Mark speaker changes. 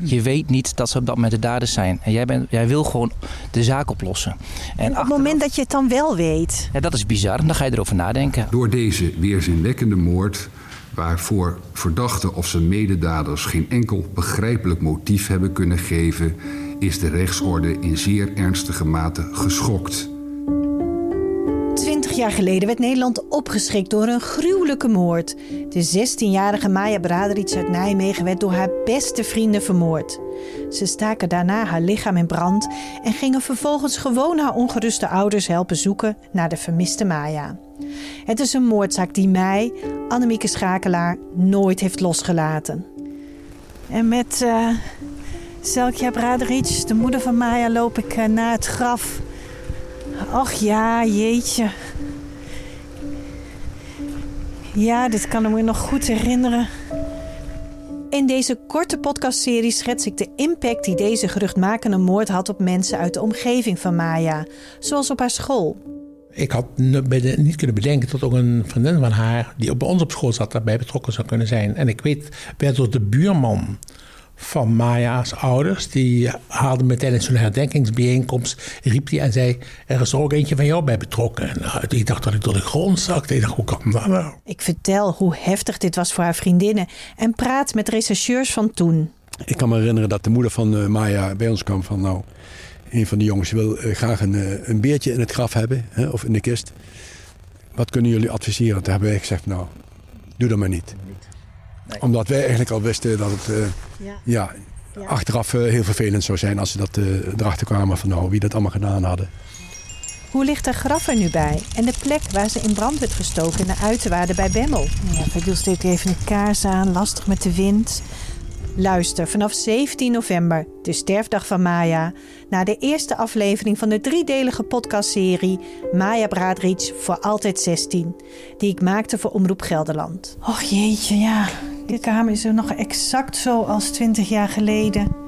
Speaker 1: Je weet niet dat ze op dat moment de daders zijn. En jij, bent, jij wil gewoon de zaak oplossen.
Speaker 2: En op het moment dat je het dan wel weet.
Speaker 1: Ja, dat is bizar. Dan ga je erover nadenken.
Speaker 3: Door deze weerzinwekkende moord, waarvoor verdachten of zijn mededaders geen enkel begrijpelijk motief hebben kunnen geven, is de rechtsorde in zeer ernstige mate geschokt.
Speaker 2: Jaar geleden werd Nederland opgeschrikt door een gruwelijke moord. De 16-jarige Maya Braderic uit Nijmegen werd door haar beste vrienden vermoord. Ze staken daarna haar lichaam in brand en gingen vervolgens gewoon haar ongeruste ouders helpen zoeken naar de vermiste Maya. Het is een moordzaak die mij, Annemieke Schakelaar, nooit heeft losgelaten. En met uh, Selkja Braderic, de moeder van Maya, loop ik uh, naar het graf. Och ja, jeetje. Ja, dit kan ik me nog goed herinneren. In deze korte podcastserie schets ik de impact die deze geruchtmakende moord had op mensen uit de omgeving van Maya, zoals op haar school.
Speaker 4: Ik had niet kunnen bedenken dat ook een vriendin van haar, die bij ons op school zat, daarbij betrokken zou kunnen zijn. En ik weet, werd door de buurman van Maya's ouders. Die haalde me tijdens zo'n herdenkingsbijeenkomst, riep hij en zei... er is er ook eentje van jou bij betrokken. En uh, ik dacht dat ik door de grond zakte. Ik dacht, hoe kan dat nou?
Speaker 2: Ik vertel hoe heftig dit was voor haar vriendinnen... en praat met rechercheurs van toen.
Speaker 5: Ik kan me herinneren dat de moeder van uh, Maya bij ons kwam van... nou, een van de jongens wil uh, graag een, een beertje in het graf hebben, hè, of in de kist. Wat kunnen jullie adviseren? Toen hebben wij gezegd, nou, doe dat maar niet. Nee. Omdat wij eigenlijk al wisten dat het uh, ja. Ja, ja. achteraf uh, heel vervelend zou zijn als ze dat uh, erachter kwamen van nou, wie dat allemaal gedaan hadden.
Speaker 2: Hoe ligt er graf er nu bij? En de plek waar ze in brand werd gestoken in de uiterwaarden bij Bemmel? Ja, Verdeel steek even een kaars aan, lastig met de wind. Luister vanaf 17 november, de sterfdag van Maya, naar de eerste aflevering van de driedelige podcastserie Maya Bradric voor altijd 16, die ik maakte voor Omroep Gelderland. Och jeetje, ja, de kamer is er nog exact zo als 20 jaar geleden.